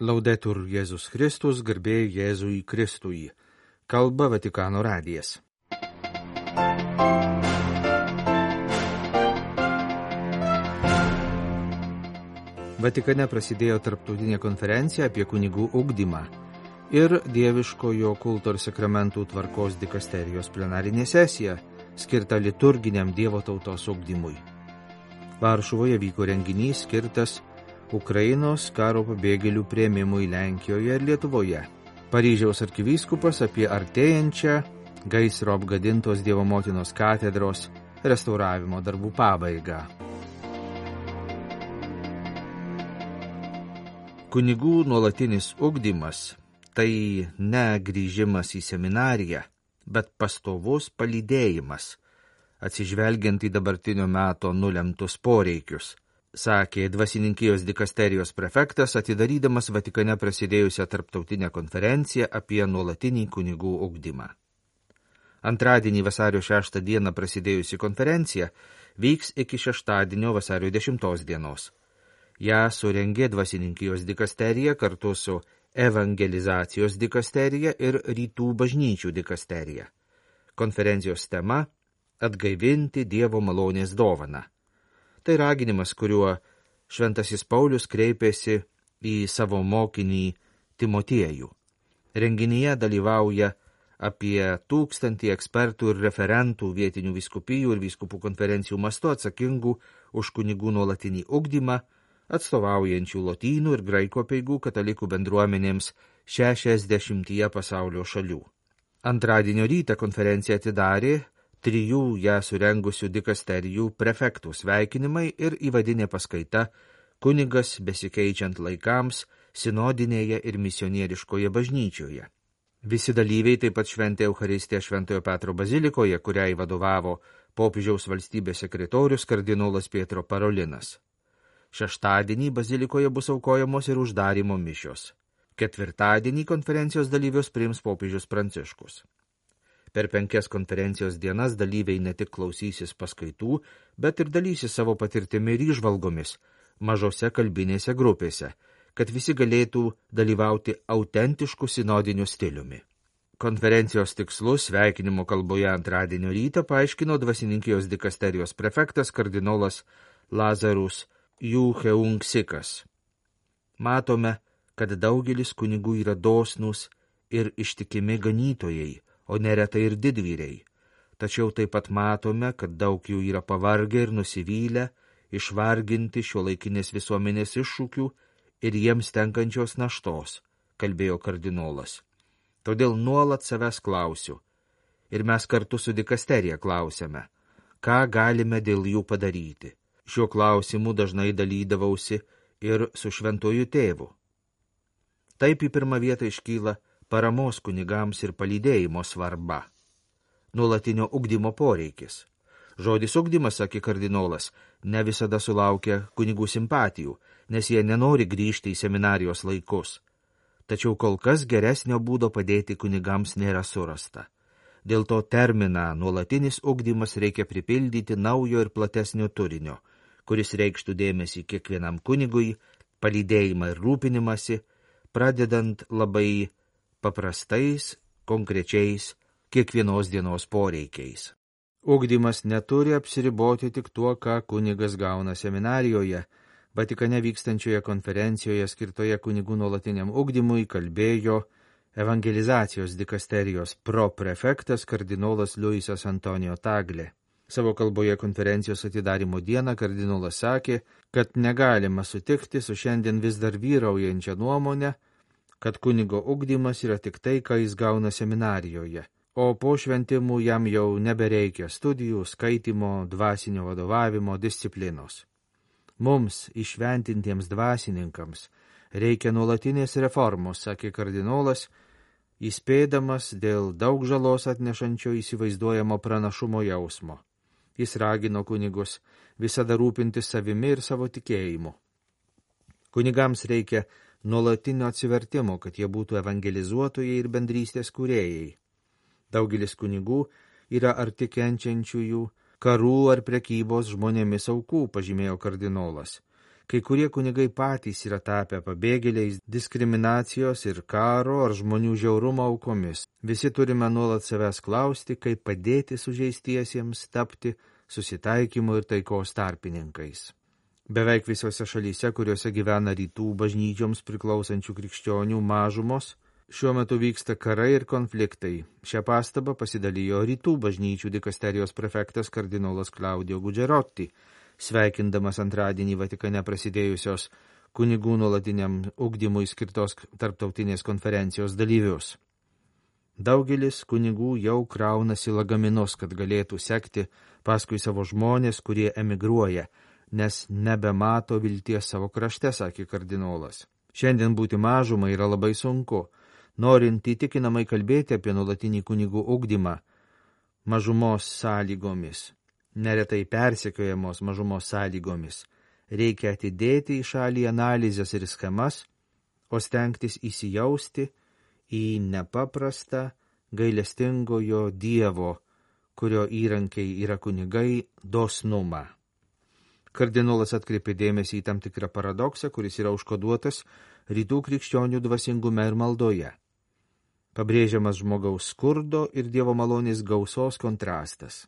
Laudetur Jėzus Kristus, garbė Jėzui Kristui. Kalba Vatikano radijas. Vatikane prasidėjo tarptautinė konferencija apie kunigų ugdymą ir dieviškojo kulto ir sakramentų tvarkos dikasterijos plenarinė sesija, skirta liturginiam Dievo tautos ugdymui. Varšuvoje vyko renginys skirtas Ukrainos karo pabėgėlių prieimimui Lenkijoje ir Lietuvoje. Paryžiaus arkivyskupas apie artėjančią gaisro apgadintos Dievo motinos katedros restauravimo darbų pabaigą. Kunigų nuolatinis ugdymas - tai ne grįžimas į seminariją, bet pastovus palydėjimas, atsižvelgiant į dabartinio meto nulemtus poreikius, sakė dvasininkijos dikasterijos prefektas, atidarydamas Vatikane prasidėjusią tarptautinę konferenciją apie nuolatinį kunigų ugdymą. Antradienį vasario 6 dieną prasidėjusi konferencija vyks iki šeštadienio vasario 10 dienos. Ja surengė dvasininkijos dikasterija kartu su evangelizacijos dikasterija ir rytų bažnyčių dikasterija. Konferencijos tema - atgaivinti Dievo malonės dovaną. Tai raginimas, kuriuo Šventasis Paulius kreipėsi į savo mokinį Timotiejų. Renginyje dalyvauja apie tūkstantį ekspertų ir referentų vietinių viskupijų ir viskupų konferencijų mastu atsakingų už kunigų nuolatinį ugdymą, atstovaujančių lotynų ir graiko peigų katalikų bendruomenėms 60 pasaulio šalių. Antradienio rytą konferenciją atidarė trijų ją surengusių dikasterijų prefektų sveikinimai ir įvadinė paskaita kunigas besikeičiant laikams sinodinėje ir misionieriškoje bažnyčioje. Visi dalyviai taip pat šventė Eucharistiją Šventojo Petro bazilikoje, kuriai vadovavo popiežiaus valstybės sekretorius kardinolas Pietro Parolinas. Šeštadienį bazilikoje bus aukojamos ir uždarimo mišios. Ketvirtadienį konferencijos dalyvius priims popiežius Pranciškus. Per penkias konferencijos dienas dalyviai ne tik klausysis paskaitų, bet ir dalysis savo patirtimi ir išvalgomis mažose kalbinėse grupėse, kad visi galėtų dalyvauti autentiškų sinodinių stiliumi. Konferencijos tikslus sveikinimo kalboje antradienio rytą paaiškino dvasininkijos dikasterijos prefektas kardinolas Lazarus jų heungsikas. Matome, kad daugelis kunigų yra dosnus ir ištikimi ganytojai, o neretai ir didvyriai. Tačiau taip pat matome, kad daug jų yra pavargę ir nusivylę, išvarginti šio laikinės visuomenės iššūkių ir jiems tenkančios naštos, kalbėjo kardinolas. Todėl nuolat savęs klausiu. Ir mes kartu su dikasterija klausėme, ką galime dėl jų padaryti. Šiuo klausimu dažnai dalydavausi ir su šventuoju tėvu. Taip į pirmą vietą iškyla paramos kunigams ir palydėjimo svarba. Nulatinio ugdymo poreikis. Žodis ugdymas, sakė kardinolas, ne visada sulaukia kunigų simpatijų, nes jie nenori grįžti į seminarijos laikus. Tačiau kol kas geresnio būdo padėti kunigams nėra surasta. Dėl to terminą nuolatinis ugdymas reikia pripildyti naujo ir platesnio turinio – kuris reikštų dėmesį kiekvienam kunigui, palydėjimą ir rūpinimąsi, pradedant labai paprastais, konkrečiais kiekvienos dienos poreikiais. Ugdymas neturi apsiriboti tik tuo, ką kunigas gauna seminarijoje. Vatikane vykstančioje konferencijoje skirtoje kunigų nuolatiniam ugdymui kalbėjo evangelizacijos dikasterijos proprefektas kardinolas Luisas Antonijo Taglė. Savo kalboje konferencijos atidarimo dieną kardinolas sakė, kad negalima sutikti su šiandien vis dar vyraujančia nuomonė, kad kunigo ugdymas yra tik tai, ką jis gauna seminarijoje, o po šventimų jam jau nebereikia studijų, skaitimo, dvasinio vadovavimo, disciplinos. Mums, išventintiems dvasininkams, reikia nuolatinės reformos, sakė kardinolas, įspėdamas dėl daug žalos atnešančio įsivaizduojamo pranašumo jausmo. Jis ragino kunigus visada rūpinti savimi ir savo tikėjimu. Kunigams reikia nuolatinio atsivertimo, kad jie būtų evangelizuotojai ir bendrystės kūrėjai. Daugelis kunigų yra arti kenčiančiųjų karų ar prekybos žmonėmis aukų, pažymėjo kardinolas. Kai kurie kunigai patys yra tapę pabėgėliais, diskriminacijos ir karo ar žmonių žiaurumo aukomis. Visi turime nuolat savęs klausti, kaip padėti sužeistiesiems tapti susitaikymo ir taikos tarpininkais. Beveik visose šalyse, kuriuose gyvena rytų bažnyčioms priklausančių krikščionių mažumos, šiuo metu vyksta karai ir konfliktai. Šią pastabą pasidalijo rytų bažnyčių dikasterijos prefektas kardinolas Klaudijo Gudžerotti sveikindamas antradienį Vatikane prasidėjusios kunigų nuolatiniam ugdymui skirtos tarptautinės konferencijos dalyvius. Daugelis kunigų jau kraunasi lagaminus, kad galėtų sekti paskui savo žmonės, kurie emigruoja, nes nebemato vilties savo krašte, sakė kardinolas. Šiandien būti mažumai yra labai sunku. Norint įtikinamai kalbėti apie nuolatinį kunigų ugdymą mažumos sąlygomis, neretai persekiojamos mažumos sąlygomis. Reikia atidėti į šalį analizės ir schemas, o stengtis įsijausti į nepaprastą gailestingojo Dievo, kurio įrankiai yra kunigai, dosnumą. Kardinolas atkreipė dėmesį į tam tikrą paradoksą, kuris yra užkoduotas rytų krikščionių dvasingume ir maldoje. Pabrėžiamas žmogaus skurdo ir Dievo malonės gausos kontrastas.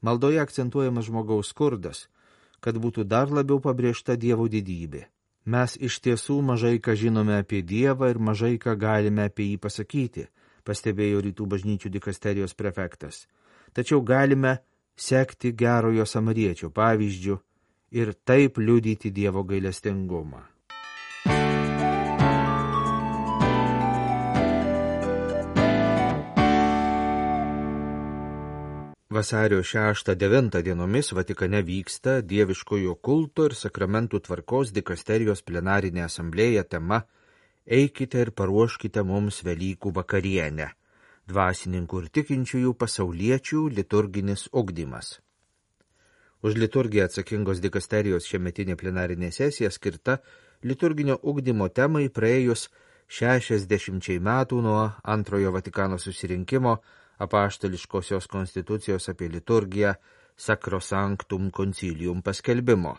Maldoje akcentuojamas žmogaus skurdas, kad būtų dar labiau pabrėžta Dievo didybė. Mes iš tiesų mažai ką žinome apie Dievą ir mažai ką galime apie jį pasakyti, pastebėjo rytų bažnyčių dikasterijos prefektas. Tačiau galime sekti gerojo samariečio pavyzdžių ir taip liudyti Dievo gailestingumą. Vasario 6-9 dienomis Vatikane vyksta Dieviškojo kulto ir sakramentų tvarkos dikasterijos plenarinė asamblėja tema Eikite ir paruoškite mums Velykų vakarienę - dvasininkų ir tikinčiųjų pasauliečių liturginis ugdymas. Už liturgiją atsakingos dikasterijos šiemetinė plenarinė sesija skirta liturginio ugdymo temai praėjus 60 metų nuo antrojo Vatikano susirinkimo apaštališkosios konstitucijos apie liturgiją Sacrosanctum Concilium paskelbimo.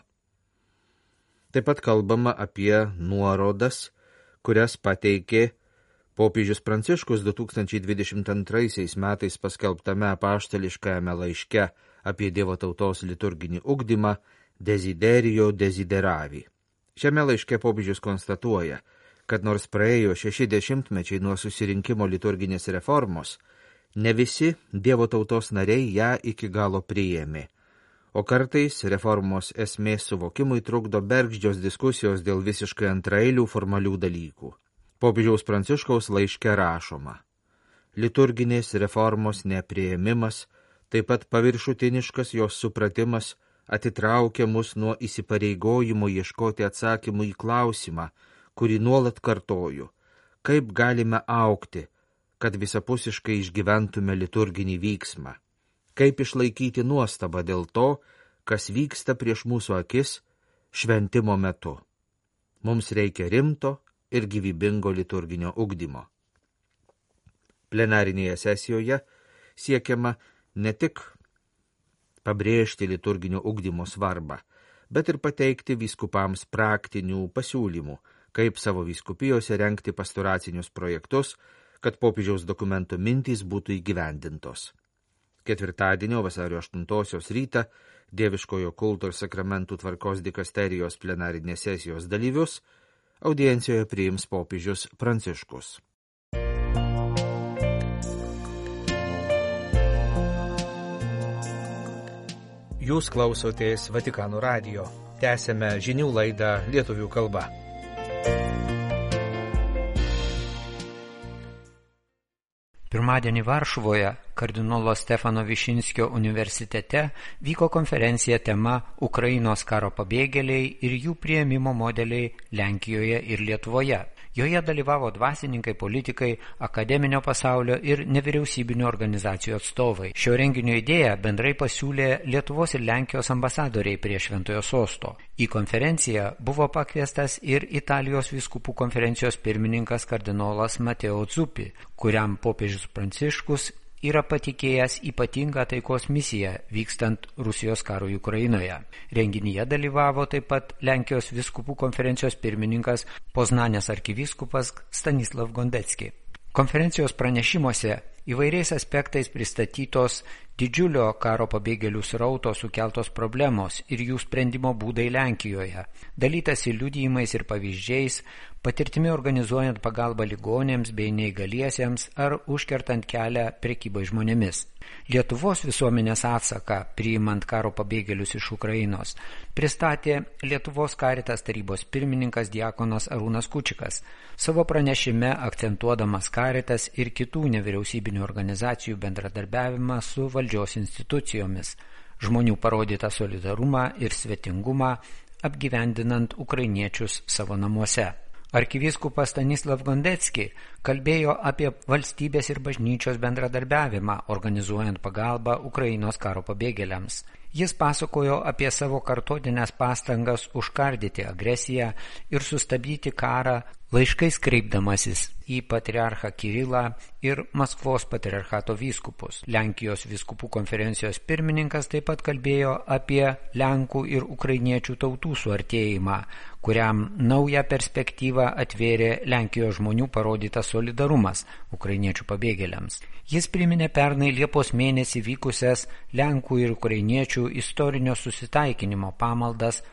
Taip pat kalbama apie nuorodas, kurias pateikė popiežius Pranciškus 2022 metais paskelbtame apaštališkajame laiške apie Dievo tautos liturginį ugdymą Desiderio Desideravi. Šiame laiške popiežius konstatuoja, kad nors praėjo šeši dešimtmečiai nuo susirinkimo liturginės reformos, Ne visi Dievo tautos nariai ją iki galo priėmė, o kartais reformos esmės suvokimui trukdo bergždžios diskusijos dėl visiškai antrailių formalių dalykų. Popiežiaus Pranciškaus laiške rašoma. Liturginės reformos neprieimimas, taip pat paviršutiniškas jos supratimas atitraukia mus nuo įsipareigojimo ieškoti atsakymų į klausimą, kurį nuolat kartoju, kaip galime aukti, kad visapusiškai išgyventume liturginį vyksmą. Kaip išlaikyti nuostabą dėl to, kas vyksta prieš mūsų akis šventimo metu. Mums reikia rimto ir gyvybingo liturginio ugdymo. Plenarinėje sesijoje siekiama ne tik pabrėžti liturginio ugdymo svarbą, bet ir pateikti vyskupams praktinių pasiūlymų, kaip savo vyskupijose renkti pastoracinius projektus, kad popiežiaus dokumento mintys būtų įgyvendintos. Ketvirtadienio vasario 8 rytą Dieviškojo kulto ir sakramentų tvarkos dikasterijos plenarinės sesijos dalyvius audiencijoje priims popiežius Pranciškus. Jūs klausotės Vatikano radio. Tęsėme žinių laidą lietuvių kalba. Pirmadienį Varšuvoje kardinolo Stefano Višinskio universitete vyko konferencija tema Ukrainos karo pabėgėliai ir jų prieimimo modeliai Lenkijoje ir Lietuvoje. Joje dalyvavo dvasininkai, politikai, akademinio pasaulio ir nevyriausybinio organizacijų atstovai. Šio renginio idėją bendrai pasiūlė Lietuvos ir Lenkijos ambasadoriai prie Šventojo sosto. Į konferenciją buvo pakviestas ir Italijos viskupų konferencijos pirmininkas kardinolas Mateo Zupi, kuriam popiežius Pranciškus yra patikėjęs ypatingą taikos misiją vykstant Rusijos karui Ukrainoje. Renginyje dalyvavo taip pat Lenkijos viskupų konferencijos pirmininkas Poznanės arkivyskupas Stanislav Gondecki. Konferencijos pranešimuose įvairiais aspektais pristatytos didžiulio karo pabėgėlių srauto sukeltos problemos ir jų sprendimo būdai Lenkijoje, dalytasi liudijimais ir pavyzdžiais, patirtimi organizuojant pagalbą ligonėms bei neįgaliesiems ar užkertant kelią prekybai žmonėmis. Lietuvos visuomenės atsaką priimant karo pabėgėlius iš Ukrainos pristatė Lietuvos karitas tarybos pirmininkas Diakonas Arūnas Kučikas, savo pranešime akcentuodamas karitas ir kitų nevyriausybinių organizacijų bendradarbiavimą su valdžios institucijomis, žmonių parodytą solidarumą ir svetingumą apgyvendinant ukrainiečius savo namuose. Arkivyskupas Stanislav Gondecki kalbėjo apie valstybės ir bažnyčios bendradarbiavimą, organizuojant pagalbą Ukrainos karo pabėgėliams. Jis pasakojo apie savo kartotinės pastangas užkardyti agresiją ir sustabdyti karą, laiškais kreipdamasis į patriarchą Kirilą ir Maskvos patriarchato vyskupus. Lenkijos vyskupų konferencijos pirmininkas taip pat kalbėjo apie Lenkų ir ukrainiečių tautų suartėjimą, kuriam naują perspektyvą atvėrė Lenkijos žmonių parodytas solidarumas ukrainiečių pabėgėliams. Jis priminė pernai Liepos mėnesį vykusias Lenkų ir ukrainiečių istorinio susitaikinimo pamaldas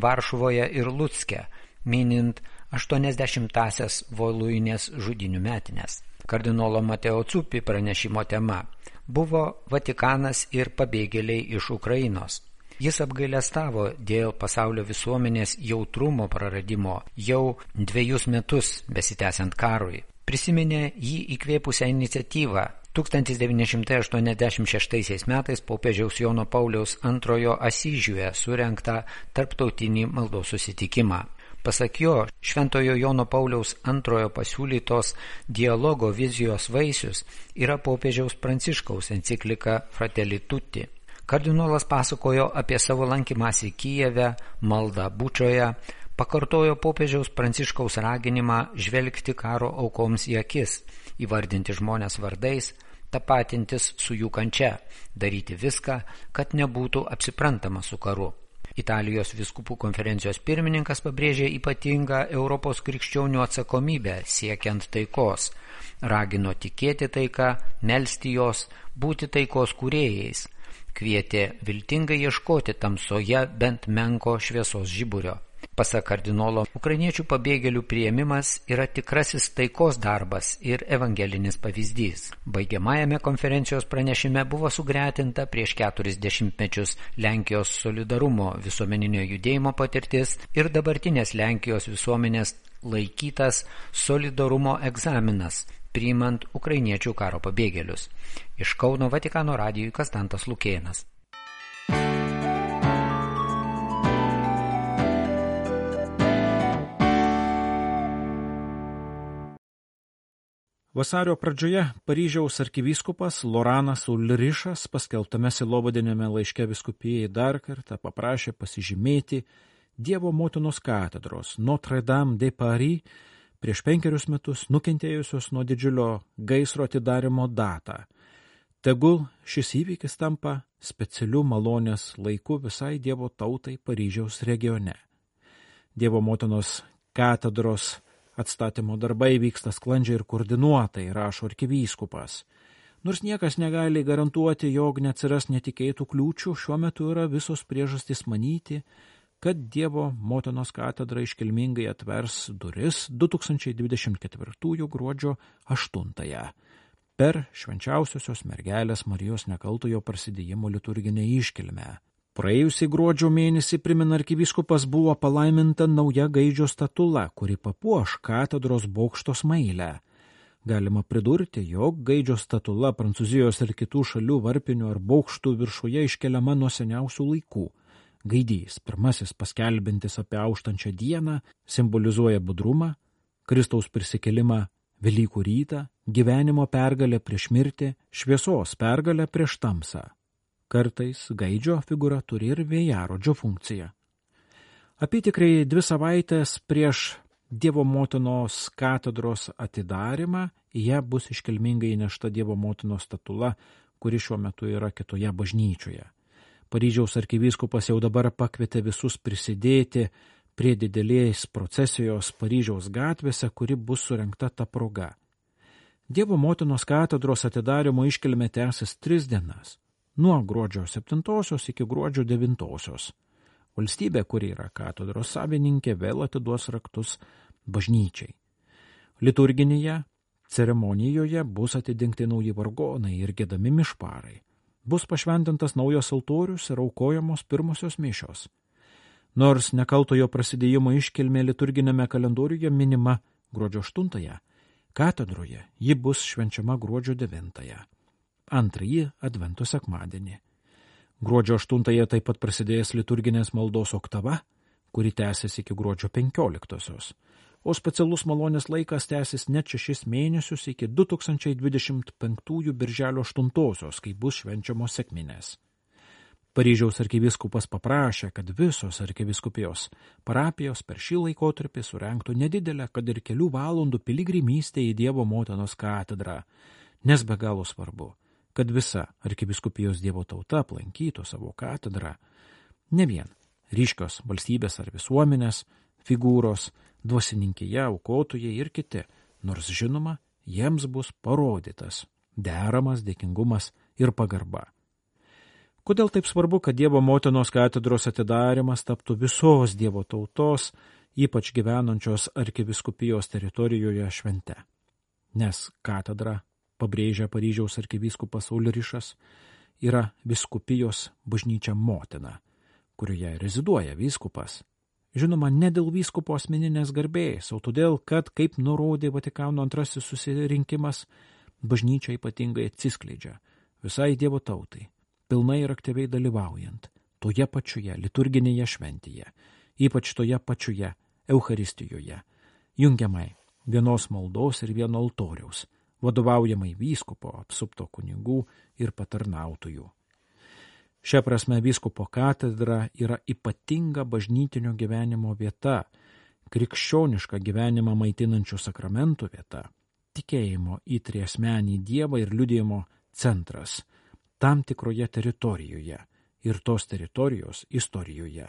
Varšuvoje ir Lutske, minint 80-asias Voluinės žudinių metinės. Kardinolo Mateo Cupi pranešimo tema buvo Vatikanas ir pabėgėliai iš Ukrainos. Jis apgailestavo dėl pasaulio visuomenės jautrumo praradimo jau dviejus metus besitęsiant karui. Prisiminė jį įkvėpusią iniciatyvą 1986 metais popiežiaus Jono Pauliaus antrojo Asyžiuje surenktą tarptautinį maldos susitikimą. Pasak jo, Šventojo Jono Pauliaus antrojo pasiūlytos dialogo vizijos vaisius yra popiežiaus Pranciškaus enciklika Fratelli Tutti. Kardinolas pasakojo apie savo lankymąsi Kijeve, maldą Bučioje, pakartojo popiežiaus Pranciškaus raginimą žvelgti karo aukoms į akis įvardinti žmonės vardais, tapatintis su jų kančia, daryti viską, kad nebūtų apsiprantama su karu. Italijos viskupų konferencijos pirmininkas pabrėžė ypatingą Europos krikščionių atsakomybę siekiant taikos, ragino tikėti taiką, melsti jos, būti taikos kūrėjais, kvietė viltingai ieškoti tamsoje bent menko šviesos žiburio. Pasak kardinolo, ukrainiečių pabėgėlių prieimimas yra tikrasis taikos darbas ir evangelinis pavyzdys. Baigiamajame konferencijos pranešime buvo sugretinta prieš keturis dešimtmečius Lenkijos solidarumo visuomeninio judėjimo patirtis ir dabartinės Lenkijos visuomenės laikytas solidarumo egzaminas priimant ukrainiečių karo pabėgėlius. Iš Kauno Vatikano radijui Kastantas Lukėnas. Vasario pradžioje Paryžiaus arkivyskupas Loranas Ulrišas paskelbtame silobodinėme laiške viskupijai dar kartą paprašė pasižymėti Dievo motinos katedros Notre Dame de Paris prieš penkerius metus nukentėjusios nuo didžiulio gaisro atidarimo datą. Tegul šis įvykis tampa specialiu malonės laiku visai Dievo tautai Paryžiaus regione. Dievo motinos katedros Atstatymo darbai vyksta sklandžiai ir koordinuotai, rašo arkivyskupas. Nors niekas negali garantuoti, jog neatsiras netikėtų kliūčių, šiuo metu yra visos priežastys manyti, kad Dievo motinos katedra iškilmingai atvers duris 2024 gruodžio 8-ąją per švenčiausiosios mergelės Marijos nekaltojo prasidėjimo liturginę iškilmę. Praėjusį gruodžio mėnesį primena arkivyskupas buvo palaiminta nauja gaidžio statula, kuri papuoš katedros bokšto smailę. Galima pridurti, jog gaidžio statula Prancūzijos ir kitų šalių varpinių ar bokštų viršuje iškeliama nuo seniausių laikų. Gaidys, pirmasis paskelbintis apie auštančią dieną, simbolizuoja budrumą, Kristaus prisikelimą Velykų rytą, gyvenimo pergalę prieš mirtį, šviesos pergalę prieš tamsą. Kartais gaidžio figūra turi ir vėjarodžio funkciją. Apytikrai dvi savaitės prieš Dievo motinos katedros atidarimą, ją bus iškilmingai įnešta Dievo motinos statula, kuri šiuo metu yra kitoje bažnyčioje. Paryžiaus arkivyskupas jau dabar pakvietė visus prisidėti prie didelės procesijos Paryžiaus gatvėse, kuri bus surinkta ta proga. Dievo motinos katedros atidarimo iškilmė tęsis tris dienas - nuo gruodžio 7 iki gruodžio 9. Valstybė, kuri yra katedros savininkė, vėl atiduos raktus bažnyčiai. Liturginėje ceremonijoje bus atidengti nauji vargonai ir gėdami mišparai. Bus pašventintas naujas altorius ir aukojamos pirmosios mišios. Nors nekaltojo prasidėjimo iškilmė liturginėme kalendoriuje minima gruodžio 8 Katedroje ji bus švenčiama gruodžio 9, antrąjį Advento sekmadienį. Gruodžio 8 taip pat prasidėjęs liturginės maldos oktava, kuri tęsis iki gruodžio 15, o specialus malonės laikas tęsis net šešis mėnesius iki 2025 birželio 8, kai bus švenčiamos sekminės. Paryžiaus arkiviskupas paprašė, kad visos arkiviskupijos parapijos per šį laikotarpį surenktų nedidelę, kad ir kelių valandų piligrimystę į Dievo motinos katedrą, nes be galo svarbu, kad visa arkiviskupijos Dievo tauta aplankytų savo katedrą, ne vien ryškios valstybės ar visuomenės, figūros, dvasininkėje, aukotojai ir kiti, nors žinoma, jiems bus parodytas deramas dėkingumas ir pagarba. Kodėl taip svarbu, kad Dievo motinos katedros atidarimas taptų visos Dievo tautos, ypač gyvenančios arkiviskupijos teritorijoje švente? Nes katedra, pabrėžia Paryžiaus arkivyskupas Ulrišas, yra viskupijos bažnyčia motina, kurioje reziduoja vyskupas. Žinoma, ne dėl vyskupo asmeninės garbės, o todėl, kad, kaip nurodė Vatikano antrasis susirinkimas, bažnyčia ypatingai atsiskleidžia visai Dievo tautai pilnai ir aktyviai dalyvaujant toje pačioje liturginėje šventėje, ypač toje pačioje Euharistijoje, jungiamai vienos maldos ir vieno altoriaus, vadovaujamai vyskupo, apsupto kunigų ir patarnautojų. Šia prasme vyskupo katedra yra ypatinga bažnytinio gyvenimo vieta, krikščionišką gyvenimą maitinančių sakramentų vieta, tikėjimo į triesmenį Dievą ir liudėjimo centras – tam tikroje teritorijoje ir tos teritorijos istorijoje.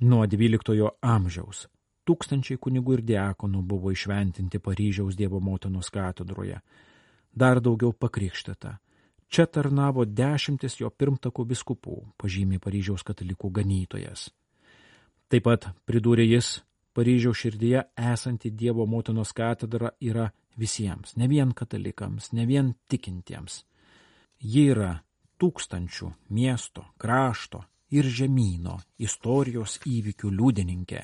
Nuo XII amžiaus tūkstančiai kunigų ir diakonų buvo išventinti Paryžiaus Dievo motinos katedroje, dar daugiau pakrikštata. Čia tarnavo dešimtis jo pirmtakų biskupų, pažymė Paryžiaus katalikų ganytojas. Taip pat pridūrė jis, Paryžiaus širdyje esanti Dievo motinos katedra yra visiems, ne vien katalikams, ne vien tikintiems. Ji yra tūkstančių miesto, krašto ir žemynų istorijos įvykių liudininkė.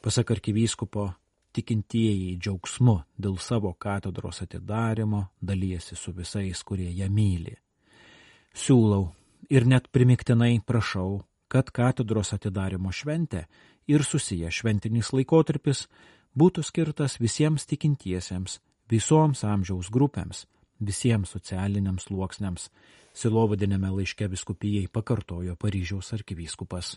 Pasak arkivyskupo, tikintieji džiaugsmu dėl savo katedros atidarimo dalyjasi su visais, kurie ją myli. Siūlau ir net primiktinai prašau, kad katedros atidarimo šventė ir susiję šventinis laikotarpis būtų skirtas visiems tikintiesiems, visoms amžiaus grupėms, visiems socialiniams sluoksniams, silovadinėme laiške viskupijai pakartojo Paryžiaus arkivyskupas.